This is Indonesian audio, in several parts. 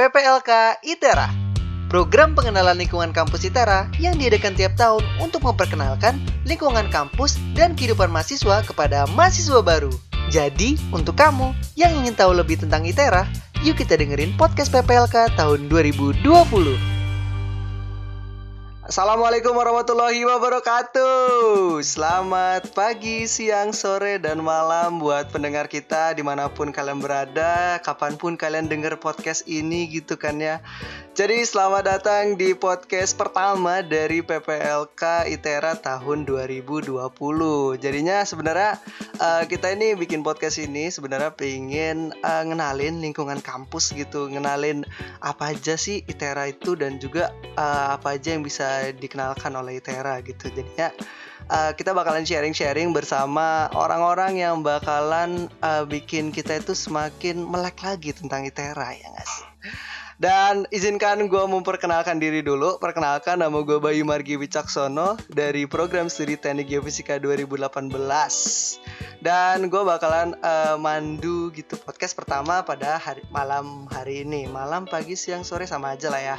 PPLK ITERA, program pengenalan lingkungan kampus ITERA yang diadakan tiap tahun untuk memperkenalkan lingkungan kampus dan kehidupan mahasiswa kepada mahasiswa baru. Jadi, untuk kamu yang ingin tahu lebih tentang ITERA, yuk kita dengerin podcast PPLK tahun 2020. Assalamualaikum warahmatullahi wabarakatuh. Selamat pagi, siang, sore, dan malam buat pendengar kita di mana pun kalian berada Kapan pun kalian denger podcast ini gitu kan ya. Jadi selamat datang di podcast pertama dari PPLK ITERA tahun 2020 Jadinya sebenarnya uh, kita ini bikin podcast ini sebenarnya pengen uh, ngenalin lingkungan kampus gitu Ngenalin apa aja sih ITERA itu dan juga uh, apa aja yang bisa dikenalkan oleh Itera gitu. Jadinya uh, kita bakalan sharing-sharing bersama orang-orang yang bakalan uh, bikin kita itu semakin melek lagi tentang Itera ya nggak sih dan izinkan gue memperkenalkan diri dulu. Perkenalkan nama gue Bayu Margi Wicaksono dari program studi Teknik Geofisika 2018. Dan gue bakalan uh, mandu gitu podcast pertama pada hari malam hari ini. Malam, pagi, siang, sore sama aja lah ya.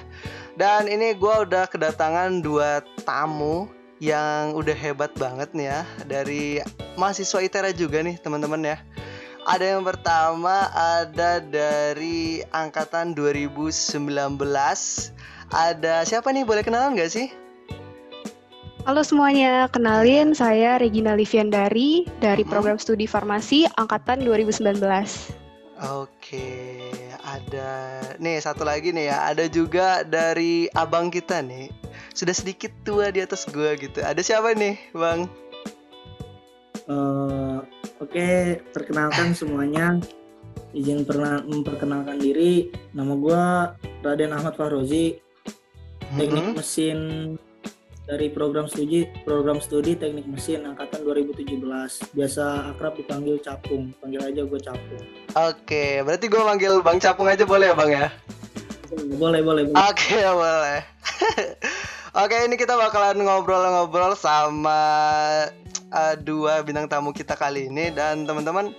Dan ini gue udah kedatangan dua tamu yang udah hebat banget nih ya dari mahasiswa ITERA juga nih teman-teman ya. Ada yang pertama ada dari angkatan 2019. Ada siapa nih? Boleh kenalan nggak sih? Halo semuanya, kenalin saya Regina Liviandari dari program studi farmasi angkatan 2019. Oke, ada nih satu lagi nih ya, ada juga dari abang kita nih. Sudah sedikit tua di atas gua gitu. Ada siapa nih, Bang? Uh, Oke, perkenalkan semuanya. Izin pernah memperkenalkan diri. Nama gue Raden Ahmad Fahrozi. Teknik mm -hmm. mesin dari program studi program studi teknik mesin angkatan 2017 biasa akrab dipanggil capung panggil aja gue capung oke berarti gue manggil bang capung aja boleh ya bang ya boleh boleh, boleh. oke boleh oke ini kita bakalan ngobrol-ngobrol sama uh, dua bintang tamu kita kali ini dan teman-teman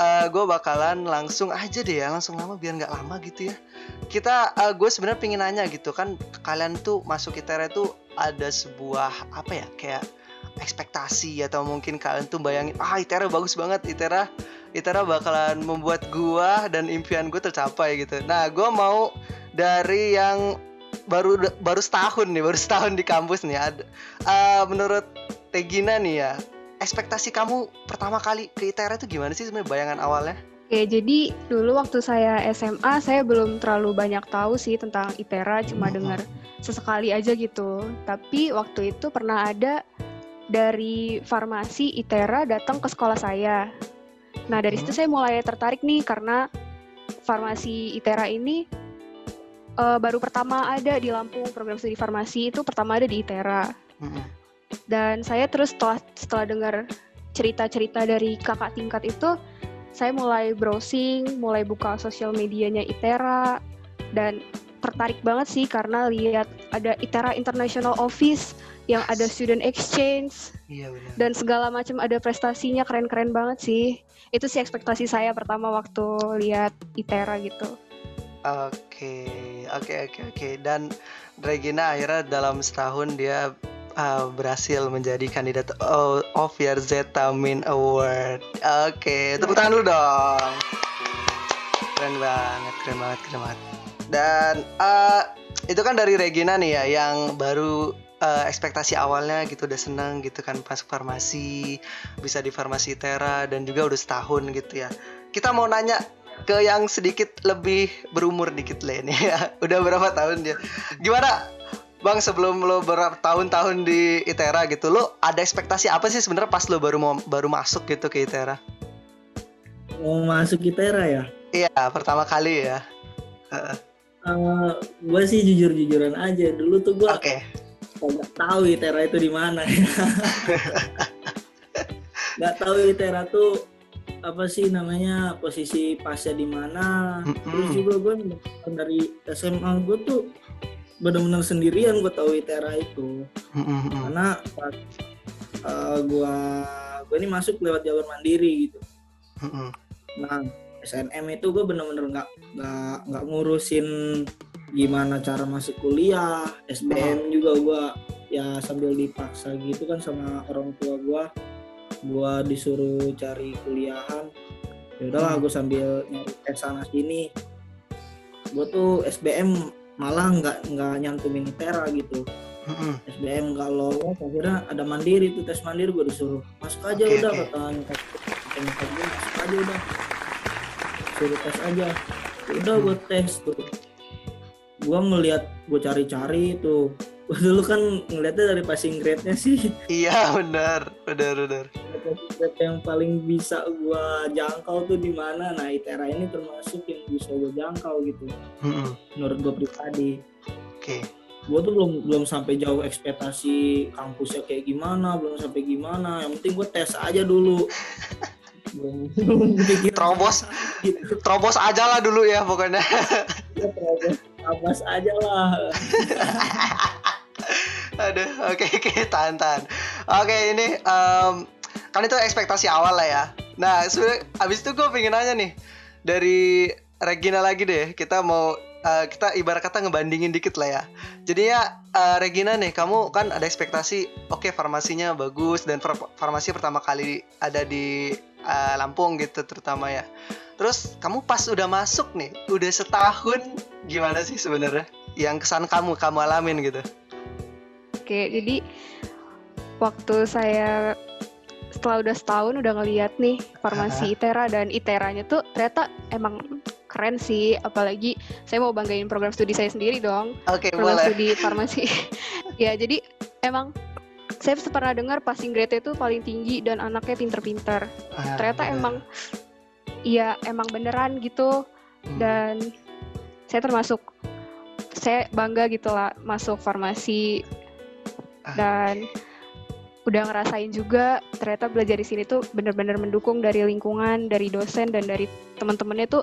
uh, gue bakalan langsung aja deh ya langsung lama biar nggak lama gitu ya kita uh, gue sebenarnya pengen nanya gitu kan kalian tuh masuk ITERA tuh ada sebuah apa ya kayak ekspektasi atau mungkin kalian tuh bayangin ah ITERA bagus banget ITERA ITERA bakalan membuat gua dan impian gue tercapai gitu. Nah, gue mau dari yang baru baru setahun nih, baru setahun di kampus nih. Ada, uh, menurut Tegina nih ya, ekspektasi kamu pertama kali ke ITERA itu gimana sih sebenarnya bayangan awalnya? Oke, jadi dulu waktu saya SMA saya belum terlalu banyak tahu sih tentang ITERA, cuma hmm. dengar sesekali aja gitu. Tapi waktu itu pernah ada dari farmasi ITERA datang ke sekolah saya. Nah, dari situ saya mulai tertarik nih karena farmasi ITERA ini uh, baru pertama ada di Lampung program studi farmasi itu pertama ada di ITERA. Hmm dan saya terus setelah setelah dengar cerita-cerita dari kakak tingkat itu saya mulai browsing mulai buka sosial medianya ITERA dan tertarik banget sih karena lihat ada ITERA International Office yang ada student exchange iya, dan segala macam ada prestasinya keren-keren banget sih. Itu sih ekspektasi saya pertama waktu lihat ITERA gitu. Oke oke oke oke. Dan Regina akhirnya dalam setahun dia uh, berhasil menjadi kandidat of Year Zeta Min Award. Oke, okay, tepuk tangan dulu dong. Keren banget, keren banget, keren banget. Dan uh, itu kan dari Regina nih ya, yang baru uh, ekspektasi awalnya gitu udah seneng gitu kan masuk farmasi, bisa di farmasi Tera dan juga udah setahun gitu ya. Kita mau nanya ke yang sedikit lebih berumur dikit lah ini ya. Udah berapa tahun dia? Gimana Bang sebelum lo berapa tahun-tahun di ITERA gitu, lo ada ekspektasi apa sih sebenarnya pas lo baru mau baru masuk gitu ke ITERA? Mau masuk ITERA ya? Iya, pertama kali ya. Uh, uh gue sih jujur-jujuran aja. Dulu tuh gue okay. nggak tahu ITERA itu di mana. Gak tahu ITERA tuh apa sih namanya posisi pasnya di mana. Mm -hmm. Terus juga gue dari SMA gue tuh benar-benar sendirian gue tahu ITERA itu. Mm-hmm. karena pas uh, gue gue ini masuk lewat jalur mandiri gitu. Mm-hmm. nah SNM itu gue bener-bener nggak nggak nggak ngurusin gimana cara masuk kuliah. SBM juga gue ya sambil dipaksa gitu kan sama orang tua gue gue disuruh cari kuliahan. Ya udahlah gue sambil nyari sana sini. Gue tuh SBM malah nggak nggak nyantumin ITERA gitu. Mm-mm. SBM nggak lolos akhirnya ada mandiri tuh tes mandiri gue disuruh masuk aja Oke, udah oke. kata nyokap nyokap gue masuk aja udah. Suruh tes aja. Udah gue tes tuh. Gue ngeliat gue cari-cari tuh dulu kan ngeliatnya dari passing grade-nya sih Iya benar, benar benar. grade yang paling bisa gue jangkau tuh di mana nah ITERA ini termasuk yang bisa gue jangkau gitu Mm-mm. menurut gue pribadi Oke. gue tuh belum belum sampai jauh ekspektasi kampusnya kayak gimana belum sampai gimana yang penting gue tes aja dulu Terobos. gitu Terobos aja lah dulu ya pokoknya. Gua terobos aja lah Aduh, oke oke tahan tahan. Oke ini em, kan itu ekspektasi awal lah ya. Nah sebenarnya abis itu gue pengen nanya nih dari Regina lagi deh. Kita mau eh, kita ibarat kata ngebandingin dikit lah ya. Jadinya eh, Regina nih, kamu kan ada ekspektasi, oke farmasinya bagus dan far- farmasi pertama kali ada di eh, Lampung gitu terutama ya. Terus kamu pas udah masuk nih, udah setahun gimana sih sebenarnya? Yang kesan kamu kamu alamin gitu. Oke, jadi waktu saya setelah udah setahun udah ngeliat nih farmasi ITERA dan ITERA-nya tuh ternyata emang keren sih, apalagi saya mau banggain program studi saya sendiri dong, Oke, program boleh. studi farmasi. ya, jadi emang saya pernah dengar passing grade itu paling tinggi dan anaknya pinter-pinter. Ah, Ternyata bener. emang iya emang beneran gitu Hmm. dan saya termasuk saya bangga gitu lah masuk farmasi. Dan udah ngerasain juga ternyata belajar di sini tuh bener-bener mendukung dari lingkungan dari dosen dan dari teman-temannya tuh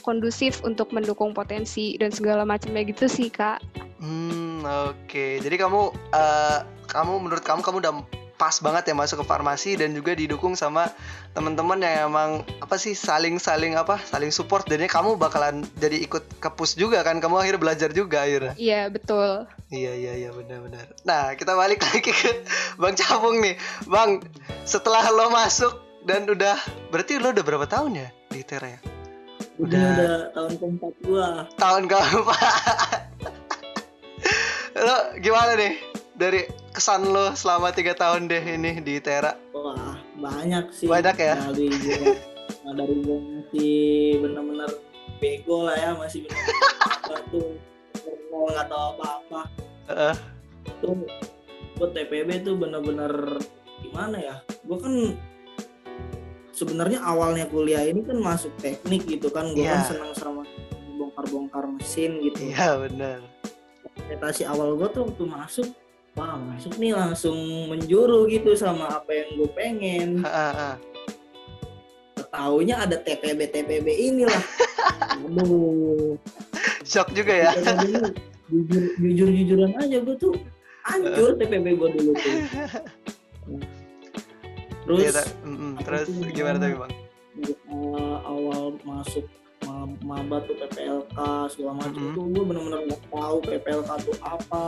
kondusif untuk mendukung potensi dan segala macamnya gitu sih kak Hmm, oke. Jadi kamu eh, kamu menurut kamu kamu udah pas banget ya masuk ke farmasi dan juga didukung sama teman-teman yang emang apa sih saling-saling apa? saling support dan kamu bakalan jadi ikut ke pus juga kan kamu akhirnya belajar juga akhirnya. iya betul Iya iya iya benar-benar. Nah, kita balik lagi ke Bang Cabung nih. Bang, setelah lo masuk dan udah berarti lo udah berapa tahun ya di Tera ya? udah Udah. udah tahun keempat gua tahun keempat lo gimana nih dari kesan lo selama tiga tahun deh ini di Tera wah banyak sih Banyak ya? dari gua nah, dari gua masih bener-bener bego lah ya masih bener-bener tuh nol nggak tahu apa-apa Heeh. tuh buat TPB tuh bener-bener gimana ya gue kan sebenarnya awalnya kuliah ini kan masuk teknik gitu kan gue kan Iya. senang sama bongkar-bongkar mesin gitu iya benar ekspektasi awal gue tuh waktu masuk wah masuk nih langsung menjuru gitu sama apa yang gue pengen. Taunya ada TPB TPB inilah. Aduh. Shock juga ya. Jujur jujur jujuran aja gue tuh. Hancur TPB gue dulu tuh. Terus Iya, terus Aku tuh gimana tapi bang? Dari awal, masuk ma- maba tuh PPLK segala macam Mhm. tuh gue bener-bener nggak tahu PPLK tuh apa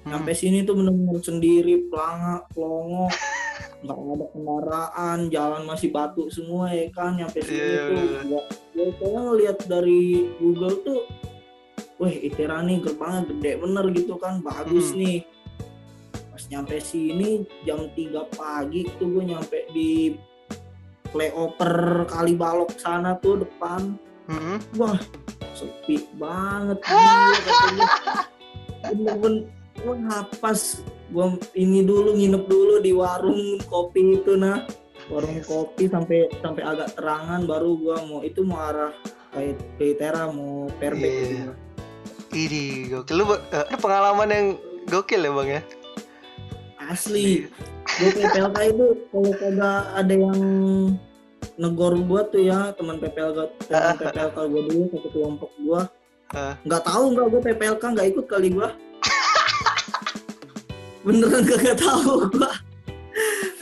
Hmm. sampai sini tuh bener-bener sendiri pelanga pelongo nggak ada kendaraan jalan masih batu semua ya kan nyampe sini Iya, tuh nggak gue kayaknya ngeliat dari Google tuh wah ITERA nih gerbangnya gede bener gitu kan bagus Mhm. nih pas nyampe sini jam 3 pagi tuh gue nyampe di playoper kali balok sana tuh depan Mm-mm. wah sepi banget bener-bener wah pas gua ini dulu nginep dulu di warung kopi itu nah warung kopi sampai sampai agak terangan baru gua mau itu mau arah kayak ke Itera mau perbek Iya. gitu. Ini gokil. Lu eh, ada pengalaman yang gokil ya bang ya? Asli. Gue PPLK itu kalau kagak ada yang negor gua tuh ya teman PPLK teman PPLK gua dulu satu kelompok Ah. nggak tahu nggak gue PPLK nggak ikut kali gua beneran kagak tahu gua.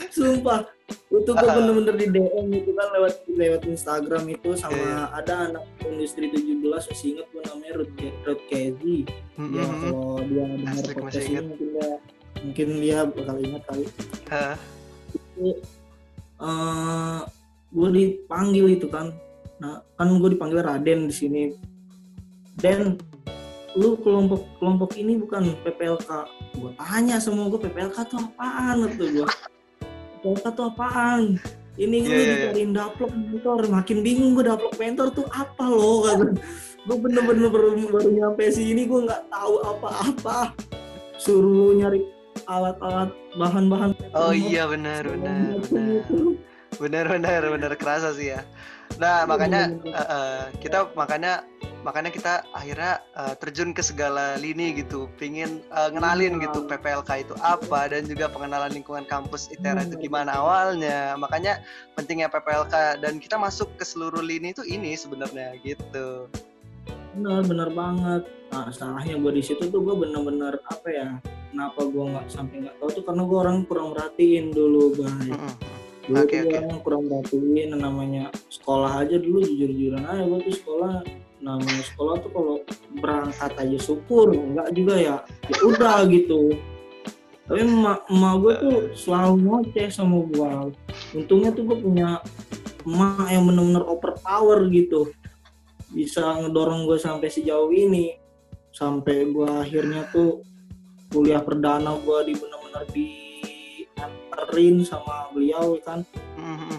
Sumpah. Itu gue bener-bener di DM itu kan lewat lewat Instagram itu sama yeah. ada anak industri 17 masih inget gue namanya Ruth, Ruth Kezi. Mm-hmm. ya kalau dia dengar podcast ini mungkin dia mungkin dia bakal ingat kali. Huh? itu uh, gue dipanggil itu kan. Nah kan gue dipanggil Raden di sini. Dan lu kelompok kelompok ini bukan PPLK gue tanya semua gue PPLK tuh apaan tuh gue Dota tuh apaan? Ini yeah, gue yeah, dicariin yeah. daplok mentor, makin bingung gue daplok mentor tuh apa loh kan? gue bener-bener baru, baru nyampe sini gue nggak tahu apa-apa. Suruh nyari alat-alat bahan-bahan. Oh iya benar benar benar. Benar benar benar kerasa sih ya. Nah makanya uh, uh, kita makanya makanya kita akhirnya uh, terjun ke segala lini gitu pingin uh, ngenalin iya. gitu PPLK itu apa dan juga pengenalan lingkungan kampus ITERA itu iya. gimana awalnya makanya pentingnya PPLK dan kita masuk ke seluruh lini itu ini sebenarnya gitu benar benar banget nah salahnya gue di situ tuh gue bener-bener apa ya kenapa gue nggak sampai nggak tahu tuh karena gue orang kurang merhatiin dulu guys mm -hmm. Dulu okay, okay. orang kurang merhatiin namanya sekolah aja dulu jujur-jujuran aja gue tuh sekolah namanya sekolah tuh kalau berangkat aja syukur enggak juga ya. Ya udah gitu. Tapi emak, emak gue tuh selalu ngoceh sama gue untungnya tuh gue punya emak yang bener-bener overpower gitu. Bisa ngedorong gue sampai sejauh ini. Sampai gue akhirnya tuh kuliah perdana gue di bener-bener di anterin sama beliau kan? Mm-hmm.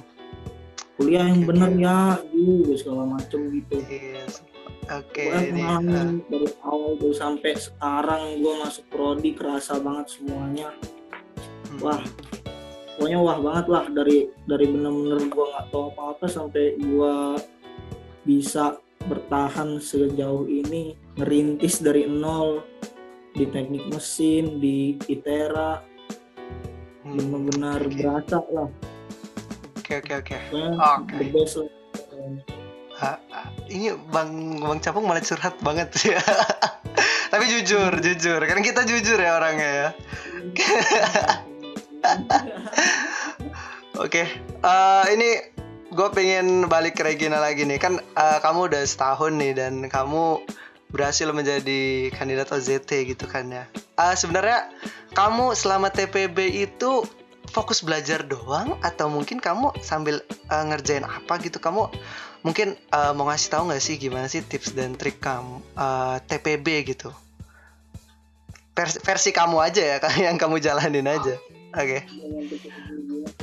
kuliah yang bener ya juga segala macem gitu. Yes. Oke. Okay, ini, uh. dari awal tuh sampai sekarang gue masuk prodi kerasa banget semuanya. Hmm. Wah, pokoknya wah banget lah dari dari bener-bener gue nggak tahu apa-apa sampai gue bisa bertahan sejauh ini merintis dari nol di teknik mesin di ITERA hmm. benar-benar okay. berasa lah. Oke oke oke. Oke. The best lah ini bang bang capung malah curhat banget ya. tapi jujur jujur kan kita jujur ya orangnya ya oke okay. uh, eh, ini gue pengen balik ke Regina lagi nih kan uh, kamu udah setahun nih dan kamu berhasil menjadi kandidat OZT gitu kan ya uh, sebenarnya kamu selama TPB itu fokus belajar doang atau mungkin kamu sambil uh, ngerjain apa gitu kamu mungkin uh, mau ngasih tahu nggak sih gimana sih tips dan trik kamu uh, eh, TPB gitu versi, versi kamu aja ya yang kamu jalanin aja oke okay.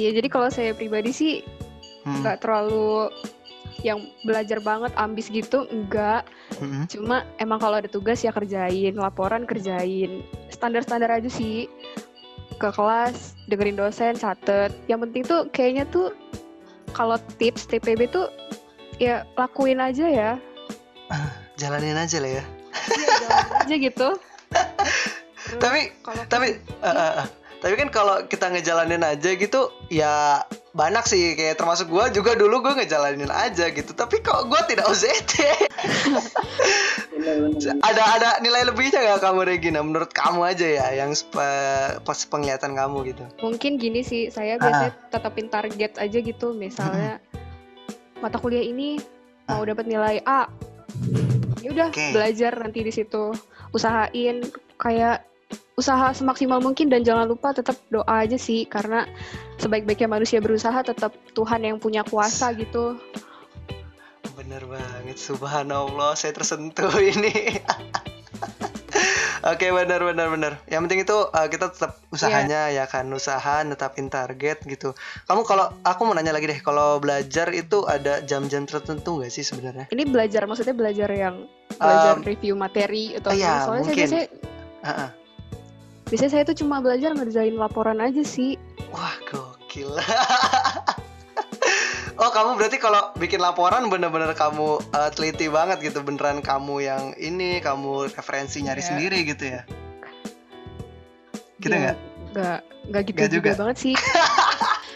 ya jadi kalau saya pribadi sih hmm. nggak hmm. terlalu yang belajar banget ambis gitu enggak hmm. cuma emang kalau ada tugas ya kerjain laporan kerjain standar-standar aja sih ke kelas dengerin dosen catet yang penting tuh kayaknya tuh kalau tips TPB tuh ya lakuin aja ya. Jalanin aja lah ya. Jalanin aja gitu. Terus, tapi tapi uh, uh, uh, tapi kan kalau kita ngejalanin aja gitu ya banyak sih. Kayak termasuk gue juga dulu gue ngejalanin aja gitu. Tapi kok gue tidak OZT ada ada nilai lebihnya gak kamu Regina? Menurut kamu aja ya yang pas penglihatan kamu gitu. Mungkin gini sih saya biasanya uh. tetapin target aja gitu. Misalnya mata kuliah ini mau ah. dapat nilai A ya udah okay. belajar nanti di situ usahain kayak usaha semaksimal mungkin dan jangan lupa tetap doa aja sih karena sebaik-baiknya manusia berusaha tetap Tuhan yang punya kuasa gitu bener banget subhanallah saya tersentuh ini Oke okay, benar benar benar. Yang penting itu uh, kita tetap usahanya yeah. ya kan usaha netapin target gitu. Kamu kalau aku mau nanya lagi deh kalau belajar itu ada jam-jam tertentu nggak sih sebenarnya? Ini belajar maksudnya belajar yang belajar um, review materi atau iya, soalnya mungkin. saya biasanya uh -uh. biasanya saya tuh cuma belajar ngerjain laporan aja sih. Wah gokil. Kamu berarti kalau bikin laporan bener-bener kamu uh, teliti banget gitu beneran kamu yang ini kamu referensi nyari yeah. sendiri gitu ya? Gitu nggak? Yeah, nggak nggak gitu gak juga. juga banget sih.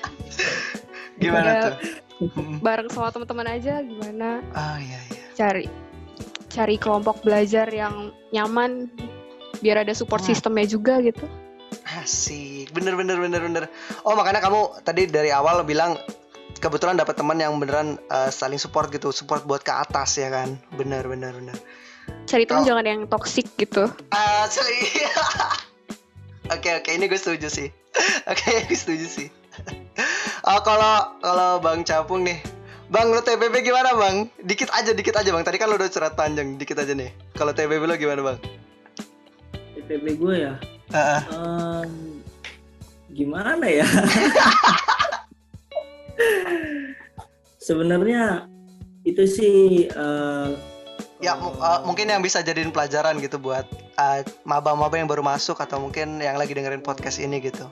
gimana ya, tuh? Bareng sama teman-teman aja gimana? Oh iya iya. Cari cari kelompok belajar yang nyaman biar ada support hmm. sistemnya juga gitu. Asik, bener bener bener bener. Oh makanya kamu tadi dari awal bilang kebetulan dapat teman yang beneran uh, saling support gitu, support buat ke atas ya kan? Bener bener bener. Cari teman Oh. jangan yang toxic gitu. Asli. Oke oke ini gue setuju sih. Oke gue setuju sih. Oh kalau kalau Bang Capung nih, Bang lu TBB gimana Bang? Dikit aja dikit aja Bang. Tadi kan lu udah curhat panjang, dikit aja nih. Kalau TBB lo gimana Bang? TPB gue ya Heeh. Em, gimana ya sebenarnya itu sih eh, Ya uh, mungkin yang bisa jadiin pelajaran gitu buat uh, maba-maba yang baru masuk atau mungkin yang lagi dengerin podcast ini gitu.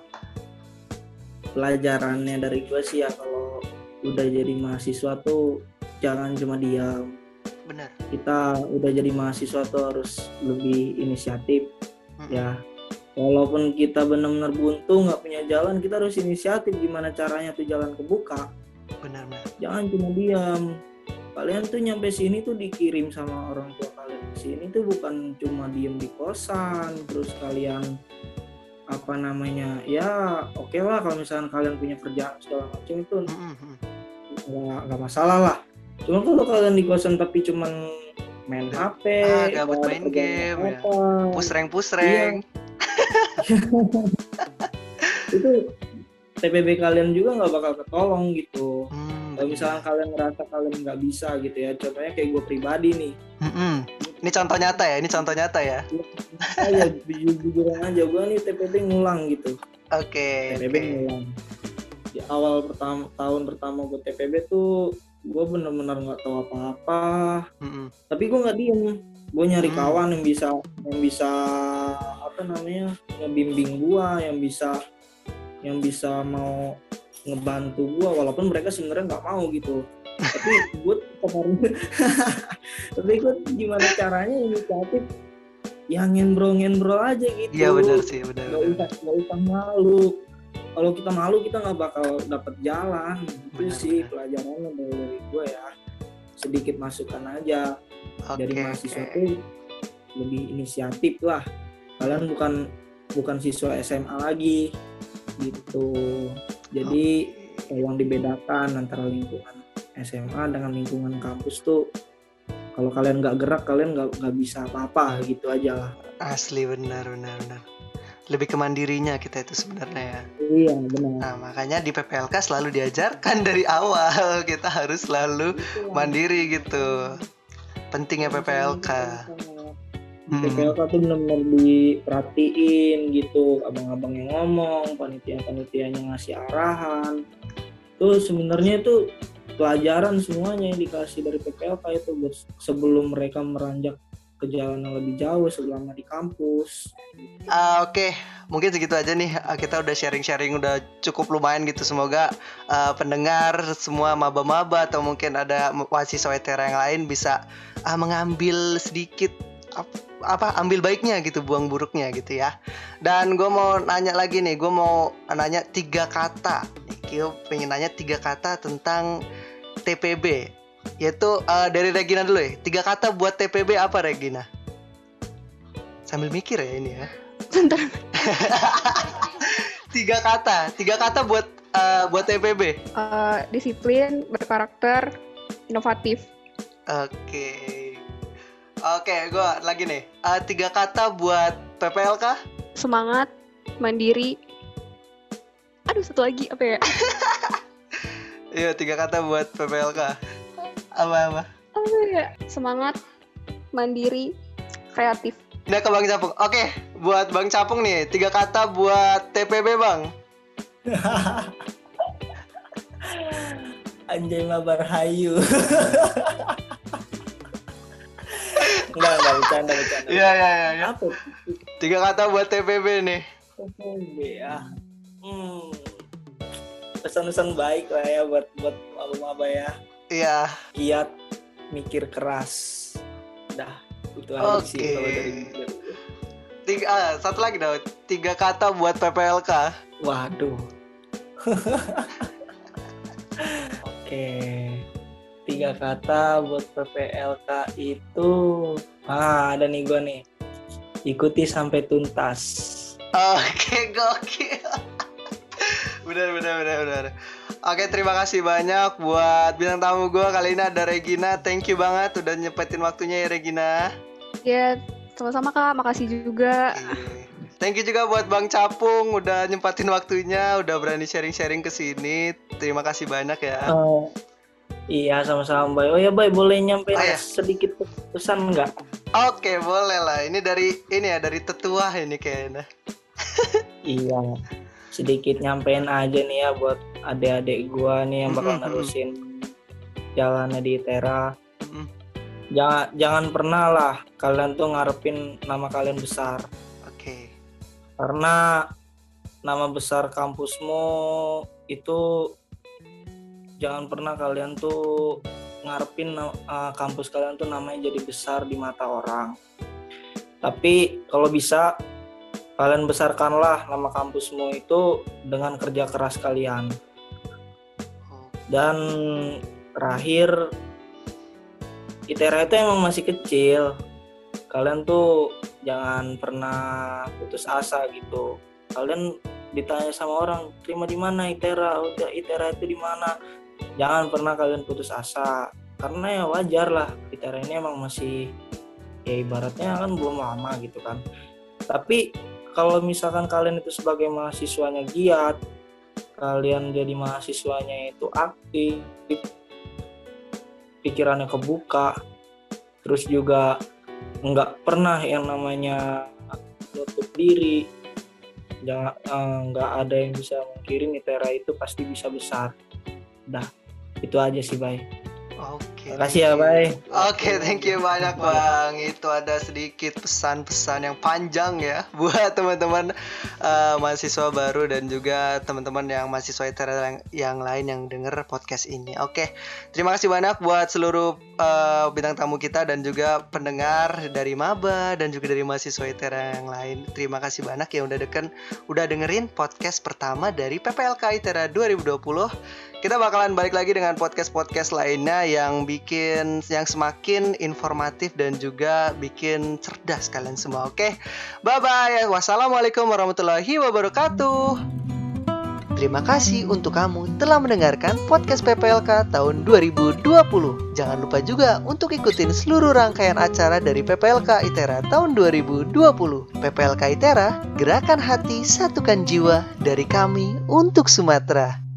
pelajarannya dari gue sih ya kalau udah jadi mahasiswa tuh jangan cuma diam Bener. kita udah jadi mahasiswa tuh harus lebih inisiatif Mm-mm. ya walaupun kita benar-benar buntu nggak punya jalan kita harus inisiatif gimana caranya tuh jalan kebuka. Bener bener. jangan cuma diam. Kalian tuh nyampe sini tuh dikirim sama orang tua kalian. Sini tuh bukan cuma diem di kosan terus kalian apa namanya ya oke lah kalau misalkan kalian punya kerjaan segala macam itu. Nggak nggak masalah lah. Cuma kalau kalian di kosan tapi cuman main HP Ah, gabut main game, ya. Pusreng pusreng. itu TPB kalian juga nggak bakal ketolong gitu Hmm, kalau misalkan kalian ngerasa kalian nggak bisa gitu ya contohnya kayak gue pribadi nih Mm-mm. Ini contoh nyata ya, ini contoh nyata ya. saya jujur-jujuran aja gue nih TPB ngulang gitu Oke. TPB oke. ngulang di awal pertama tahun pertama gue TPB tuh gue bener-bener nggak tahu apa-apa Mm-mm. tapi gue nggak diem gue nyari Hmm. kawan yang bisa yang bisa apa namanya ngebimbing gue yang bisa yang bisa mau ngebantu gue walaupun mereka sebenarnya nggak mau gitu. Tapi gue tapi gue gimana caranya inisiatif? Yang ngenbro aja gitu. Iya benar sih, benar. benar. usah nggak usah malu. Kalau kita malu kita nggak bakal dapet jalan. Itu sih pelajarannya dari, dari gue ya. Sedikit masukan aja dari Oke, mahasiswa tuh lebih inisiatif lah kalian bukan bukan siswa SMA lagi gitu jadi Oke. yang dibedakan antara lingkungan SMA dengan lingkungan kampus tuh kalau kalian nggak gerak kalian nggak nggak bisa apa-apa gitu aja lah Asli benar benar benar. Lebih ke mandirinya kita itu sebenarnya ya. iya benar Nah, makanya di PPLK selalu diajarkan dari awal kita harus selalu mandiri gitu. Pentingnya PPLK. Hmm. PPLK tuh benar-benar diperhatiin gitu abang-abang yang ngomong panitia-panitianya ngasih arahan tuh sebenarnya itu pelajaran semuanya yang dikasih dari PPLK itu buat sebelum mereka meranjak ke jalan yang lebih jauh selama di kampus Ah, Oke, mungkin segitu aja nih. Ah, Kita udah sharing-sharing udah cukup lumayan gitu. Semoga ah, pendengar semua maba-maba atau mungkin ada mahasiswa ETERA yang lain bisa ah, mengambil sedikit ap- apa ambil baiknya gitu, buang buruknya gitu ya. Dan gue mau nanya lagi nih, gue mau nanya tiga kata. Gue pengen nanya tiga kata tentang TPB. Yaitu ah, dari Regina dulu ya. Tiga kata buat TPB apa Regina? Sambil mikir ya ini ya. Bentar. tiga kata tiga kata buat eh, buat TPB Eh, disiplin, berkarakter, inovatif. oke oke gue lagi nih Eh, tiga kata buat PPLK Semangat, mandiri. Aduh, satu lagi apa ya? iya tiga kata buat PPLK apa apa Apa ya? Semangat, mandiri, kreatif. Udah ke Bang Capung. Oke buat Bang Capung nih tiga kata buat TPB Bang. Anjay mabar hayu. Enggak enggak bercanda bercanda. Iya iya iya apa? Tiga kata buat TPB nih. TPB ya. Hmm. pesan-pesan baik lah ya buat buat maba-maba ya iya. Kiat mikir keras. Dah itu aja sih kalau dari tiga ah, satu lagi Daud tiga kata buat PPLK waduh. Oke. Tiga kata buat PPLK itu ah ada nih gua nih. Ikuti sampai tuntas. Oke, gokil. benar, benar, benar, benar. Oke, terima kasih banyak buat bintang tamu gue kali ini ada Regina. Thank you banget udah nyepetin waktunya ya Regina. Ya, sama-sama kak. Makasih juga. Iya. Thank you juga buat Bang Capung udah nyempatin waktunya, udah berani sharing-sharing ke sini. Terima kasih banyak ya. Oh, iya sama-sama Bay. Oh ya Bay boleh nyampein Oh, ya. sedikit pesan nggak? Oke, boleh lah. Ini dari ini ya dari tetua ini kayaknya. Iya. Sedikit nyampein aja nih ya buat adik-adik gua nih yang bakal nerusin jalannya di Tera. Jangan jangan pernah lah kalian tuh ngarepin nama kalian besar. Oke. Karena nama besar kampusmu itu jangan pernah kalian tuh ngarepin uh, kampus kalian tuh namanya jadi besar di mata orang. Tapi kalau bisa kalian besarkanlah nama kampusmu itu dengan kerja keras kalian. Dan terakhir ITERA itu emang masih kecil. Kalian tuh jangan pernah putus asa gitu. Kalian ditanya sama orang, terima di mana ITERA? Udah ITERA itu di mana? Jangan pernah kalian putus asa. Karena ya wajar lah, ITERA ini emang masih ya ibaratnya kan belum lama gitu kan. Tapi kalau misalkan kalian itu sebagai mahasiswanya giat, kalian jadi mahasiswanya itu aktif, pikirannya kebuka, terus juga nggak pernah yang namanya nutup diri, jangan eh, nggak ada yang bisa mengkirin Itera itu pasti bisa besar. Dah, itu aja sih, Bay. Oke. Makasih ya, Bay. Oke, thank you banyak Bang. Itu ada sedikit pesan-pesan yang panjang ya buat teman-teman eh, mahasiswa baru dan juga teman-teman yang mahasiswa yang, yang lain yang denger podcast ini. Oke, terima kasih banyak buat seluruh eh, bintang tamu kita dan juga pendengar dari Maba dan juga dari mahasiswa ITERA yang lain. Terima kasih banyak yang udah deken udah dengerin podcast pertama dari PPLK ITERA 2020. Kita bakalan balik lagi dengan podcast-podcast lainnya yang bikin yang semakin informatif dan juga bikin cerdas kalian semua. Oke. Bye bye. Wassalamualaikum warahmatullahi wabarakatuh. Terima kasih untuk kamu telah mendengarkan podcast PPLK tahun 2020. Jangan lupa juga untuk ikutin seluruh rangkaian acara dari PPLK ITERA tahun 2020. PPLK ITERA, gerakan hati, satukan jiwa dari kami untuk Sumatera.